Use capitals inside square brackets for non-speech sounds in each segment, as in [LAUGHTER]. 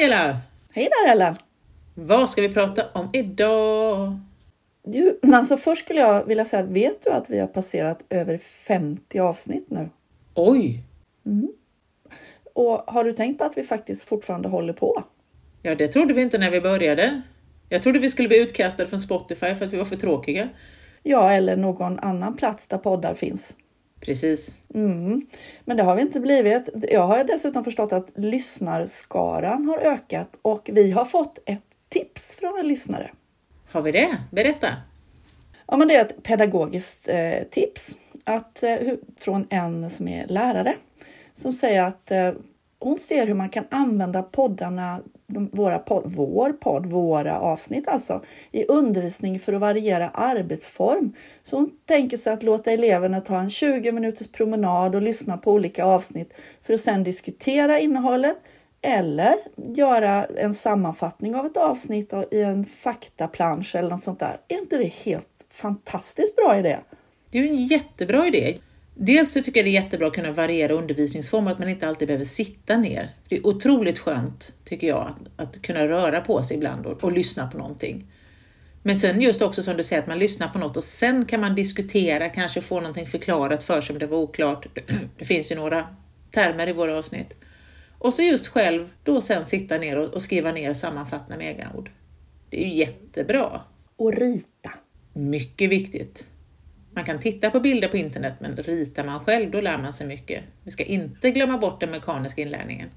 Angela! Hej där Ellen! Vad ska vi prata om idag? Du, alltså först skulle jag vilja säga, vet du att vi har passerat över 50 avsnitt nu? Oj! Och har du tänkt på att vi faktiskt fortfarande håller på? Ja, det trodde vi inte när vi började. Jag trodde vi skulle bli utkastade från Spotify för att vi var för tråkiga. Ja, eller någon annan plats där poddar finns. Precis. Mm. Men det har vi inte blivit. Jag har dessutom förstått att lyssnarskaran har ökat och vi har fått ett tips från en lyssnare. Har vi det? Berätta! Ja, men det är ett pedagogiskt eh, tips att, eh, från en som är lärare som säger att eh, hon ser hur man kan använda poddarna, de, våra podd, vår podd, våra avsnitt alltså, i undervisning för att variera arbetsform. Så hon tänker sig att låta eleverna ta en 20 minuters promenad och lyssna på olika avsnitt för att sedan diskutera innehållet eller göra en sammanfattning av ett avsnitt i en faktaplansch eller något sånt där. Är inte det helt fantastiskt bra idé? Det är ju en jättebra idé. Dels så tycker jag det är jättebra att kunna variera undervisningsform, att man inte alltid behöver sitta ner. Det är otroligt skönt, tycker jag, att, att kunna röra på sig ibland och, och lyssna på någonting. Men sen just också som du säger, att man lyssnar på något och sen kan man diskutera, kanske få någonting förklarat för sig om det var oklart. [CLEARS THROAT] Det finns ju några termer i våra avsnitt. Och så just själv då sen sitta ner och, och skriva ner och sammanfatta med egna ord. Det är ju jättebra. Och rita. Mycket viktigt. Man kan titta på bilder på internet, men ritar man själv, då lär man sig mycket. Vi ska inte glömma bort den mekaniska inlärningen.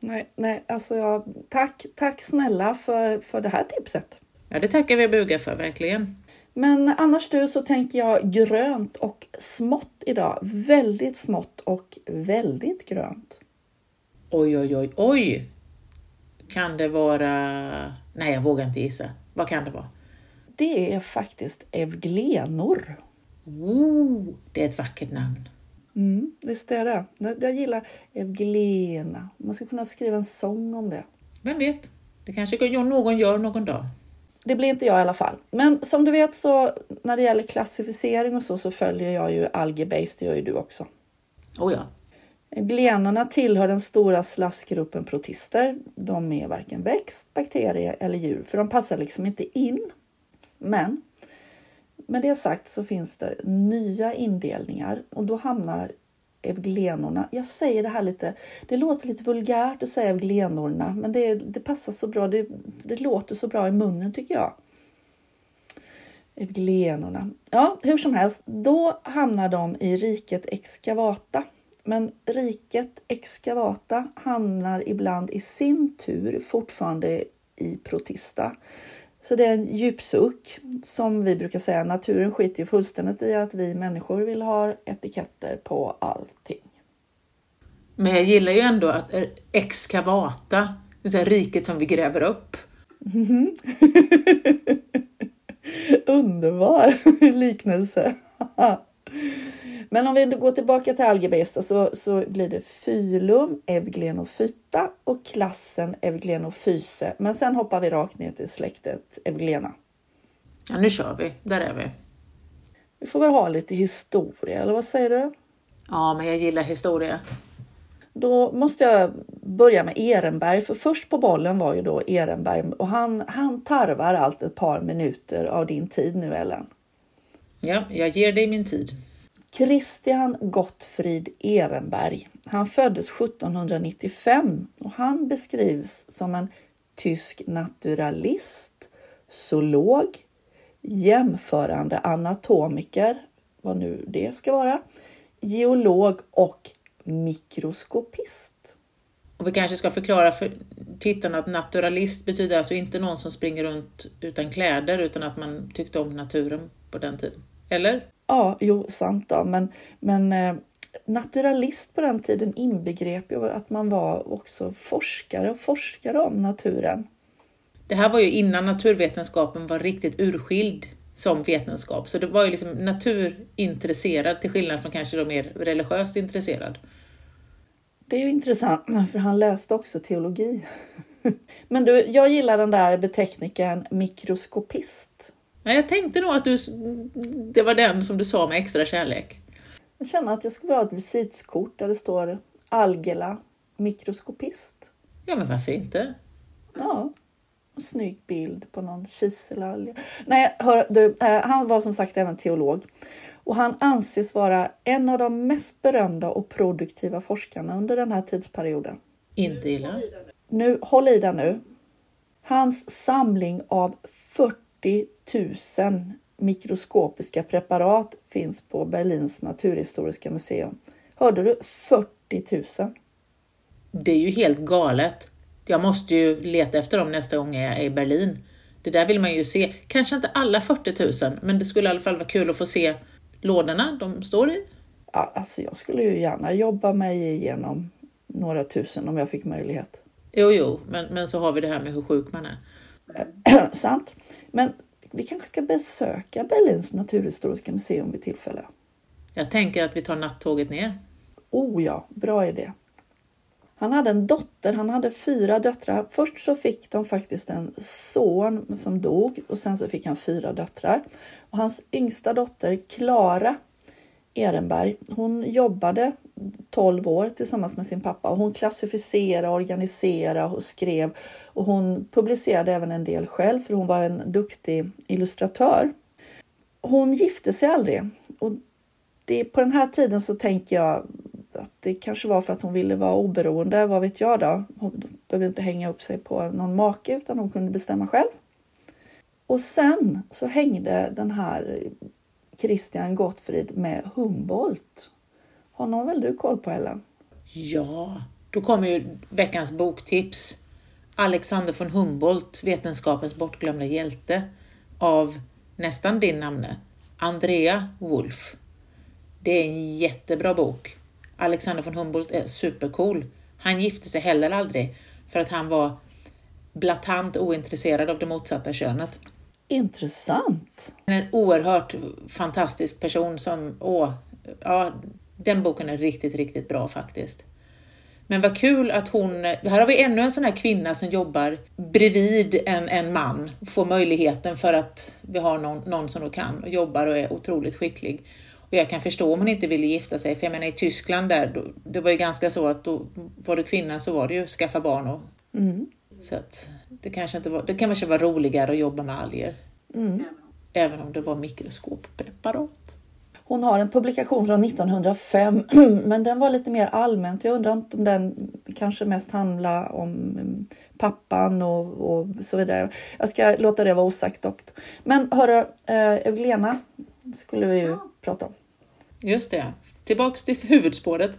Nej, nej, alltså jag, tack, tack snälla för, för det här tipset. Ja, det tackar vi och bugar för, verkligen. Men annars du så tänker jag grönt och smått idag. Väldigt smått och väldigt grönt. Oj, oj, oj, oj! Kan det vara... Nej, jag vågar inte gissa. Vad kan det vara? Det är faktiskt evglenor. Oh, det är ett vackert namn. Mm, visst är det. Jag- gillar evglena. Man ska kunna skriva en sång om det. Vem vet? Det kanske någon gör någon dag. Det blir inte jag i alla fall. Men som du vet så när det gäller klassificering och så, så följer jag ju Algebase. Det gör ju du också. Oh ja. Glenorna tillhör den stora slaskgruppen protister. De är varken växt, bakterie eller djur, för de passar liksom inte in. Men med det sagt så finns det nya indelningar och då hamnar evglenorna. Jag säger det här lite, det låter lite vulgärt att säga evglenorna, men det, det passar så bra. Det, det låter så bra i munnen tycker jag. Evglenorna. Ja, hur som helst, då hamnar de i riket Excavata. Men riket Excavata hamnar ibland i sin tur fortfarande i Protista. Så det är en djupsuck som vi brukar säga. Naturen skiter ju fullständigt i att vi människor vill ha etiketter på allting. Men jag gillar ju ändå att eh, excavata, det vill riket som vi gräver upp. [LAUGHS] Underbar [LAUGHS] liknelse. [LAUGHS] Men om vi går tillbaka till algebesta så, så blir det filum, Evglenophyta och klassen Evglenophyse. Men sen hoppar vi rakt ner till släktet Evglena. Ja, nu kör vi. Där är vi. Vi får väl ha lite historia, eller vad säger du? Ja, men jag gillar historia. Då måste jag börja med Ehrenberg, för först på bollen var ju då Ehrenberg och han, han tarvar allt ett par minuter av din tid nu Ellen. Ja, jag ger dig min tid. Christian Gottfried Ehrenberg. Han föddes 1795 och han beskrivs som en tysk naturalist, zoolog, jämförande anatomiker, vad nu det ska vara, geolog och mikroskopist. Och vi kanske ska förklara för tittarna att naturalist betyder alltså inte någon som springer runt utan kläder utan att man tyckte om naturen på den tiden. Eller? Ja, jo, sant då, men, men eh, naturalist på den tiden inbegrep ju att man var också forskare och forskare om naturen. Det här var ju innan naturvetenskapen var riktigt urskild som vetenskap, så det var ju liksom naturintresserad till skillnad från kanske då mer religiöst intresserad. Det är ju intressant, för han läste också teologi. [LAUGHS] Men du, jag gillar den där beteckningen mikroskopist. Ja, jag tänkte nog att du, det var den som du sa med extra kärlek. Jag känner att jag skulle ha ett visitkort där det står Algela mikroskopist. Ja, men varför inte? Ja, en snygg bild på någon kiselalg. Nej, hör, du, eh, han var som sagt även teolog och han anses vara en av de mest berömda och produktiva forskarna under den här tidsperioden. Inte illa. Nu, håll i dig nu. Hans samling av 40 000 mikroskopiska preparat finns på Berlins naturhistoriska museum. Hörde du? 40 000. Det är ju helt galet. Jag måste ju leta efter dem nästa gång jag är i Berlin. Det där vill man ju se. Kanske inte alla 40 000, men det skulle i alla fall vara kul att få se lådorna de står i. Ja, alltså jag skulle ju gärna jobba mig igenom några tusen om jag fick möjlighet. Jo, jo, men, men så har vi det här med hur sjuk man är. [CLEARS THROAT] Sant. Men vi kanske ska besöka Berlins naturhistoriska museum vid tillfälle. Jag tänker att vi tar nattåget ner. Oh ja, bra idé. Han hade en dotter, han hade fyra döttrar. Först så fick de faktiskt en son som dog och sen så fick han fyra döttrar. Och hans yngsta dotter Klara Ehrenberg, hon jobbade 12 år tillsammans med sin pappa och hon klassificerade, organiserade och skrev och hon publicerade även en del själv för hon var en duktig illustratör. Hon gifte sig aldrig och det, på den här tiden så tänker jag att det kanske var för att hon ville vara oberoende, vad vet jag då? Hon behövde inte hänga upp sig på någon make utan hon kunde bestämma själv. Och sen så hängde den här Christian Gottfrid med Humboldt. Honom väl du koll på Ellen? Ja, då kommer ju veckans boktips. Alexander von Humboldt, Vetenskapens bortglömda hjälte av nästan din namne, Andrea Wolf. Det är en jättebra bok. Alexander von Humboldt är supercool. Han gifte sig heller aldrig för att han var blatant ointresserad av det motsatta könet. Intressant. En oerhört fantastisk person som, åh, ja, den boken är riktigt, riktigt bra faktiskt. Men vad kul att hon, här har vi ännu en sån här kvinna som jobbar bredvid en, en man, får möjligheten för att vi har någon, någon som då kan och jobbar och är otroligt skicklig. Och jag kan förstå om hon inte ville gifta sig, för jag menar i Tyskland där, då, det var ju ganska så att då var du kvinna så var det ju skaffa barn och Mm. så att det kanske inte var, det kan kanske vara roligare att jobba med alger. Mm. Även om det var mikroskoppreparat. Hon har en publikation från 1905, [CLEARS THROAT] men den var lite mer allmänt. Jag undrar inte om den kanske mest handlar om mm, pappan och, och så vidare. Jag ska låta det vara osagt dock. Men hörru, eh, Evelena skulle vi ju prata om. Just det, tillbaks till huvudspåret.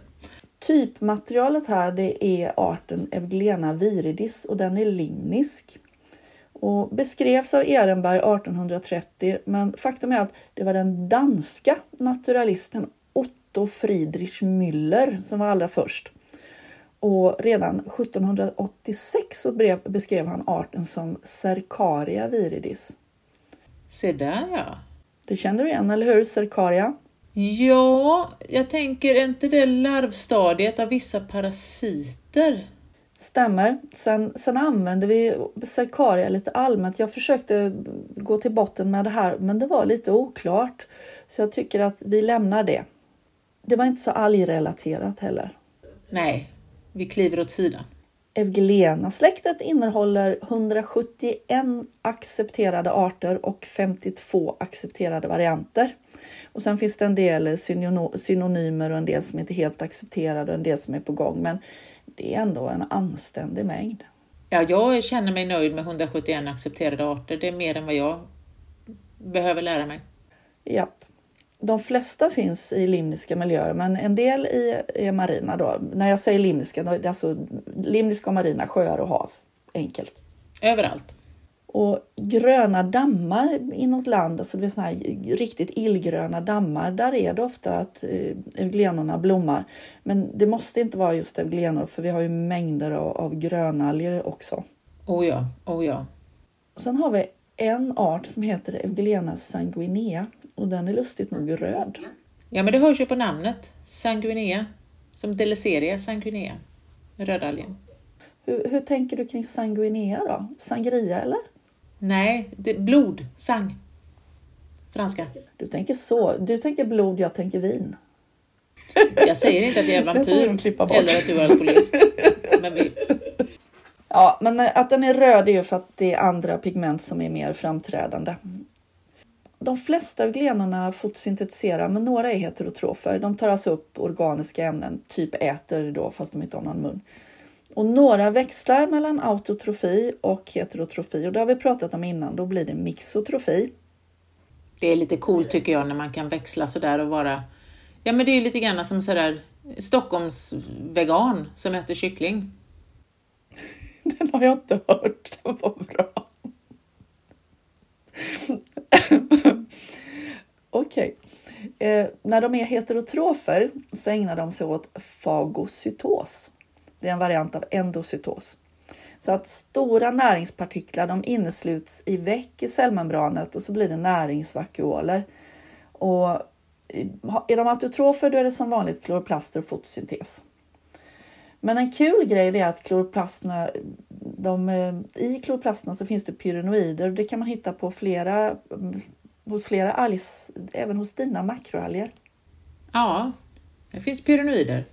Typmaterialet här det är arten Euglena viridis och den är limnisk. Och beskrevs av Ehrenberg 1830 men faktum är att det var den danska naturalisten Otto Friedrich Müller som var allra först. Och redan 1786 så beskrev han arten som Cercaria viridis. Se där ja. Det känner du igen, eller hur? Cercaria? Ja, jag tänker är inte det larvstadiet av vissa parasiter? Stämmer. Sen, sen använde vi Cercaria lite allmänt. Jag försökte gå till botten med det här, men det var lite oklart. Så jag tycker att vi lämnar det. Det var inte så algrelaterat heller. Nej, vi kliver åt sidan. Euglena-släktet innehåller 171 accepterade arter och 52 accepterade varianter. Och sen finns det en del synonymer och en del som inte är helt accepterade och en del som är på gång. Men det är ändå en anständig mängd. Ja, jag känner mig nöjd med 171 accepterade arter. Det är mer än vad jag behöver lära mig. Japp. De flesta finns i limniska miljöer, men en del i, är marina. Då. När jag säger limniska, då är det alltså limniska och marina sjöar och hav. Enkelt. Överallt. Och gröna dammar i något land, alltså det är såna riktigt illgröna dammar, där är det ofta att eh, euglenorna blommar. Men det måste inte vara just euglenor, för vi har ju mängder av, av grönalger också. Oh ja, oh ja. Och sen har vi en art som heter Euglena sanguinea och den är lustigt nog röd. Ja, men det hörs ju på namnet. Sanguinea. Som Deleseria sanguinea. Rödalgen. Hur, hur tänker du kring sanguinea då? Sangria eller? Nej, det, blod. Sang. Franska. Du tänker så. Du tänker blod, jag tänker vin. Jag säger inte att jag är [LAUGHS] vampyr eller att du är alkoholist. Men vi, Ja, men eh, att den är röd är ju för att det är andra pigment som är mer framträdande. De flesta av glenorna fotosyntetiserar, men några är heterotrofer. De tar alltså upp organiska ämnen, typ äter då fast de inte har någon mun. Och några växlar mellan autotrofi och heterotrofi och det har vi pratat om innan. Då blir det mixotrofi. Det är lite coolt tycker jag när man kan växla sådär och vara... Ja men det är lite grann som sådär Stockholms vegan som äter kyckling. [LAUGHS] Den har jag inte hört. [LAUGHS] Den var bra. [LAUGHS] Okej. Okay. Eh, när de är heterotrofer så ägnar de sig åt fagocytos. Det är en variant av endocytos. Så att stora näringspartiklar de innesluts i väck i cellmembranet och så blir det näringsvakuoler. Och eh, är de autotrofer då är det som vanligt kloroplaster och fotosyntes. Men en kul grej är att kloroplasterna, de, eh, i kloroplasterna så finns det pyrenoider och det kan man hitta på flera, mm, hos flera algs, även hos dina makroalger. Ja, det finns pyrenoider.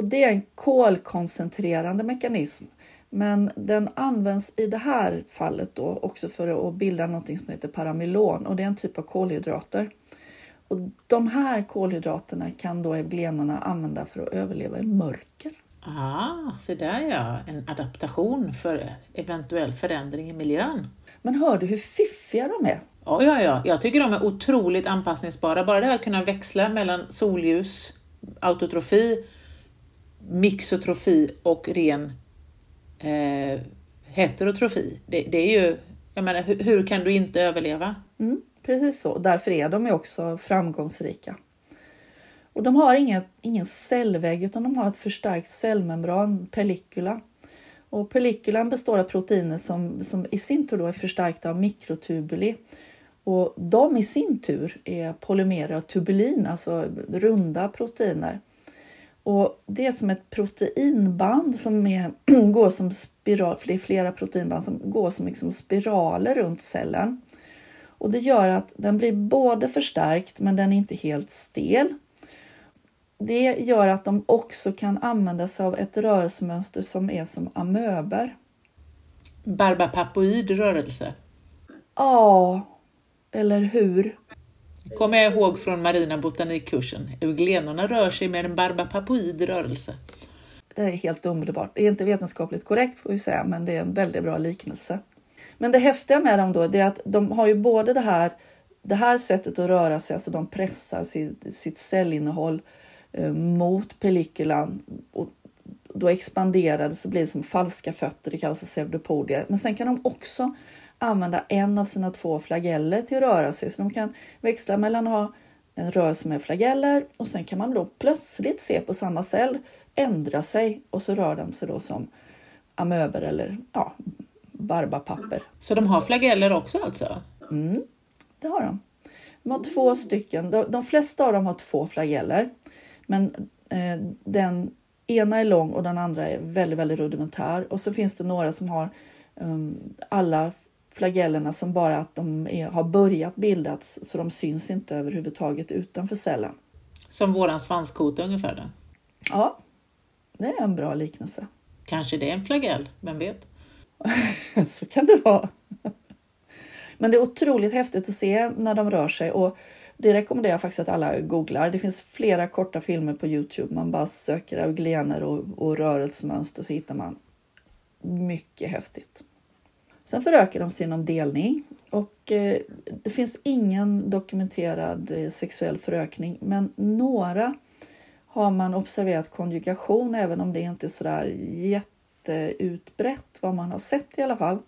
Och det är en kolkoncentrerande mekanism. Men den används i det här fallet då också för att bilda något som heter paramylon och det är en typ av kolhydrater. Och de här kolhydraterna kan då euglenorna använda för att överleva i mörker. Ah, så där ja, en adaptation för eventuell förändring i miljön. Men hör du hur fiffiga de är? Ja, ja, ja. Jag tycker de är otroligt anpassningsbara. Bara det här att kunna växla mellan solljus, autotrofi, mixotrofi och ren eh, heterotrofi. Det, det, är ju, jag menar, hur, hur kan du inte överleva? Mm, precis så. Därför är de ju också framgångsrika. Och de har inget, ingen cellvägg utan de har ett förstärkt cellmembran, pellicula. Och pellikulan består av proteiner som, som i sin tur då är förstärkta av mikrotubuli. Och de i sin tur är polymerer av tubulin, alltså runda proteiner. Och det är som ett proteinband som är, [CLEARS THROAT] går som spiral, för det är flera proteinband som går som liksom spiraler runt cellen. Och det gör att den blir både förstärkt men den är inte helt stel. Det gör att de också kan använda sig av ett rörelsemönster som är som amöber. Barbapapoid rörelse. Ja, eller hur? Kommer jag ihåg från marina botanikkursen. Euglenorna rör sig med en barbapapoid rörelse. Det är helt underbart. Det är inte vetenskapligt korrekt får vi säga, men det är en väldigt bra liknelse. Men det häftiga med dem då, det är att de har ju både det här, det här sättet att röra sig, alltså de pressar sitt, sitt cellinnehåll eh, mot pellikulan och då expanderar det så blir det som falska fötter, det kallas för pseudopodier. Men sen kan de också använda en av sina två flageller till att röra sig. Så de kan växla mellan att ha en rörelse med flageller och sen kan man då plötsligt se på samma cell ändra sig och så rör de sig då som amöber eller ja, barbapapper. Så de har flageller också alltså? Mm, det har de. De har två stycken. De, de flesta av dem har två flageller, men eh, den ena är lång och den andra är väldigt, väldigt rudimentär. Och så finns det några som har um, alla flagellerna som bara att de är, har börjat bildas så de syns inte överhuvudtaget utanför cellen. Som våran svanskota ungefär då? Ja, det är en bra liknelse. Kanske det är en flagell, vem vet? [LAUGHS] så kan det vara. Men det är otroligt häftigt att se när de rör sig och det rekommenderar jag faktiskt att alla googlar. Det finns flera korta filmer på Youtube. Man bara söker euglener och, och rörelsemönster så hittar man mycket häftigt. Sen förökar de sig genom delning och eh, det finns ingen dokumenterad eh, sexuell förökning, men några har man observerat konjugation, även om det inte är sådär jätteutbrett vad man har sett i alla fall.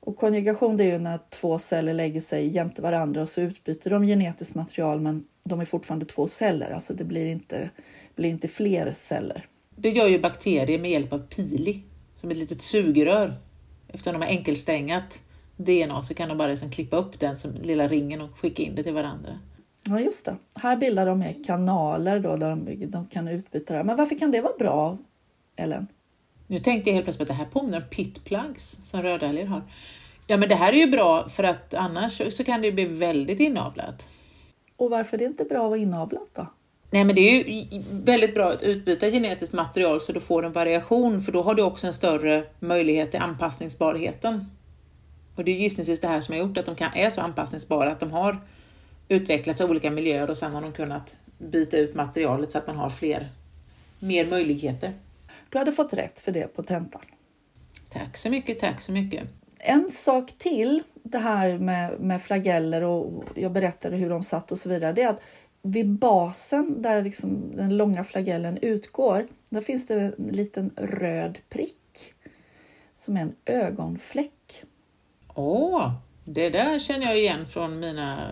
Och konjugation det är ju när två celler lägger sig jämte varandra och så utbyter de genetiskt material, men de är fortfarande två celler, alltså det blir inte, blir inte fler celler. Det gör ju bakterier med hjälp av pili, som ett litet sugrör eftersom de har enkelsträngat DNA så kan de bara liksom klippa upp den som lilla ringen och skicka in det till varandra. Ja, just det. Här bildar de med kanaler då, där de, de kan utbyta det. Men varför kan det vara bra, Ellen? Nu tänkte jag helt plötsligt att det här påminner om pitplugs som rödalger har. Ja, men det här är ju bra för att annars så kan det bli väldigt inavlat. Och varför är det inte bra att vara inavlat då? Nej men det är ju väldigt bra att utbyta genetiskt material så du får en variation för då har du också en större möjlighet till anpassningsbarheten. Och det är gissningsvis det här som har gjort att de kan, är så anpassningsbara, att de har utvecklats i olika miljöer och sen har de kunnat byta ut materialet så att man har fler, mer möjligheter. Du hade fått rätt för det på tentan. Tack så mycket, tack så mycket. En sak till, det här med, med flageller och jag berättade hur de satt och så vidare, det är att vid basen där liksom den långa flagellen utgår, där finns det en liten röd prick som är en ögonfläck. Åh, det där känner jag igen från mina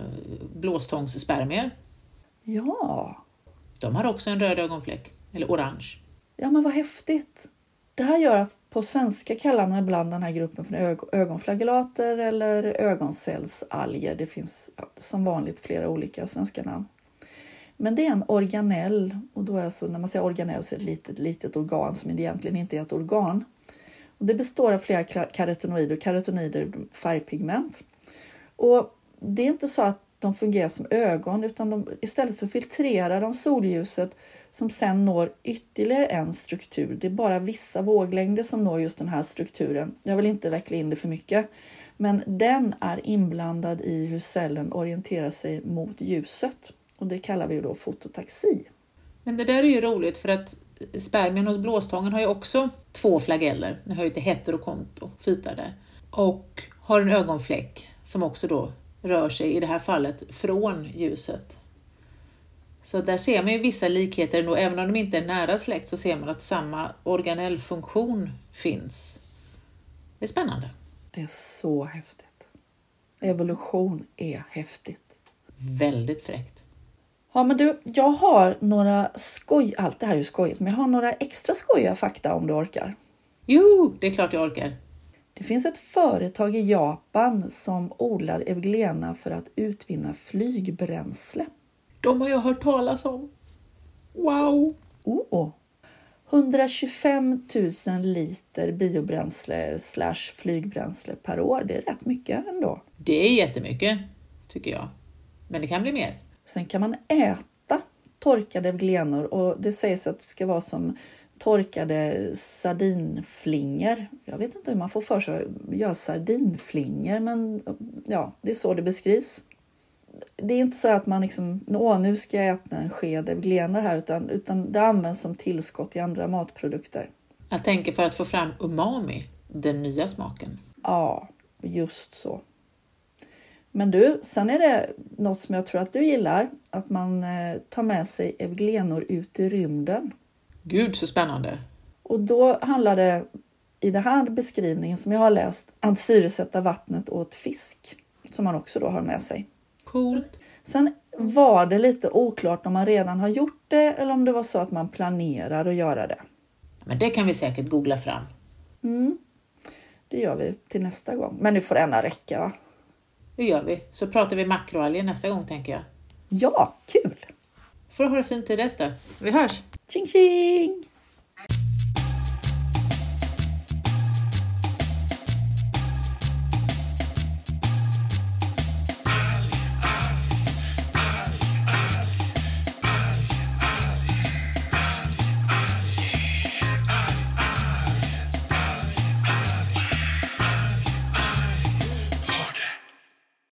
blåstångsspermier. Ja. De har också en röd ögonfläck, eller orange. Ja, men vad häftigt. Det här gör att på svenska kallar man ibland den här gruppen för ög ögonflagellater eller ögoncellsalger. Det finns som vanligt flera olika svenska namn. Men det är en organell och då är alltså, när man säger organell så är det ett litet, litet organ som egentligen inte är ett organ. Och det består av flera karotenoider och karotenoider är färgpigment. Och det är inte så att de fungerar som ögon utan de, istället så filtrerar de solljuset som sen når ytterligare en struktur. Det är bara vissa våglängder som når just den här strukturen. Jag vill inte veckla in det för mycket, men den är inblandad i hur cellen orienterar sig mot ljuset och det kallar vi då fototaxi. Men det där är ju roligt för att spermien hos blåstången har ju också två flageller, den hör ju till heterokonto, fytar där, och har en ögonfläck som också då rör sig, i det här fallet, från ljuset. Så där ser man ju vissa likheter ändå, även om de inte är nära släkt så ser man att samma organellfunktion finns. Det är spännande. Det är så häftigt. Evolution är häftigt. Väldigt fräckt. Ja, men du, jag har några skoj... Allt det här är ju skojigt, men jag har några extra skojiga fakta om du orkar. Jo, det är klart jag orkar. Det finns ett företag i Japan som odlar euglena för att utvinna flygbränsle. De har jag hört talas om. Wow! Oh. 125 000 liter biobränsle slash flygbränsle per år. Det är rätt mycket ändå. Det är jättemycket, tycker jag. Men det kan bli mer. Sen kan man äta torkade glenor och det sägs att det ska vara som torkade sardinflingor. Jag vet inte hur man får för sig att göra sardinflingor, men ja, det är så det beskrivs. Det är inte så att man liksom, åh, nu ska jag äta en sked glenor här, utan, utan det används som tillskott i andra matprodukter. Jag tänker för att få fram umami, den nya smaken. Ja, just så. Men du, sen är det något som jag tror att du gillar, att man eh, tar med sig evglenor ut i rymden. Gud så spännande! Och då handlar det i den här beskrivningen som jag har läst att syresätta vattnet åt fisk som man också då har med sig. Coolt! Sen var det lite oklart om man redan har gjort det eller om det var så att man planerar att göra det. Men det kan vi säkert googla fram. Mm, det gör vi till nästa gång. Men nu får det ena räcka va? Det gör vi. Så pratar vi makroalger nästa gång tänker jag. Ja, kul! Får du ha det fint till dess då. Vi hörs! Tjing tjing!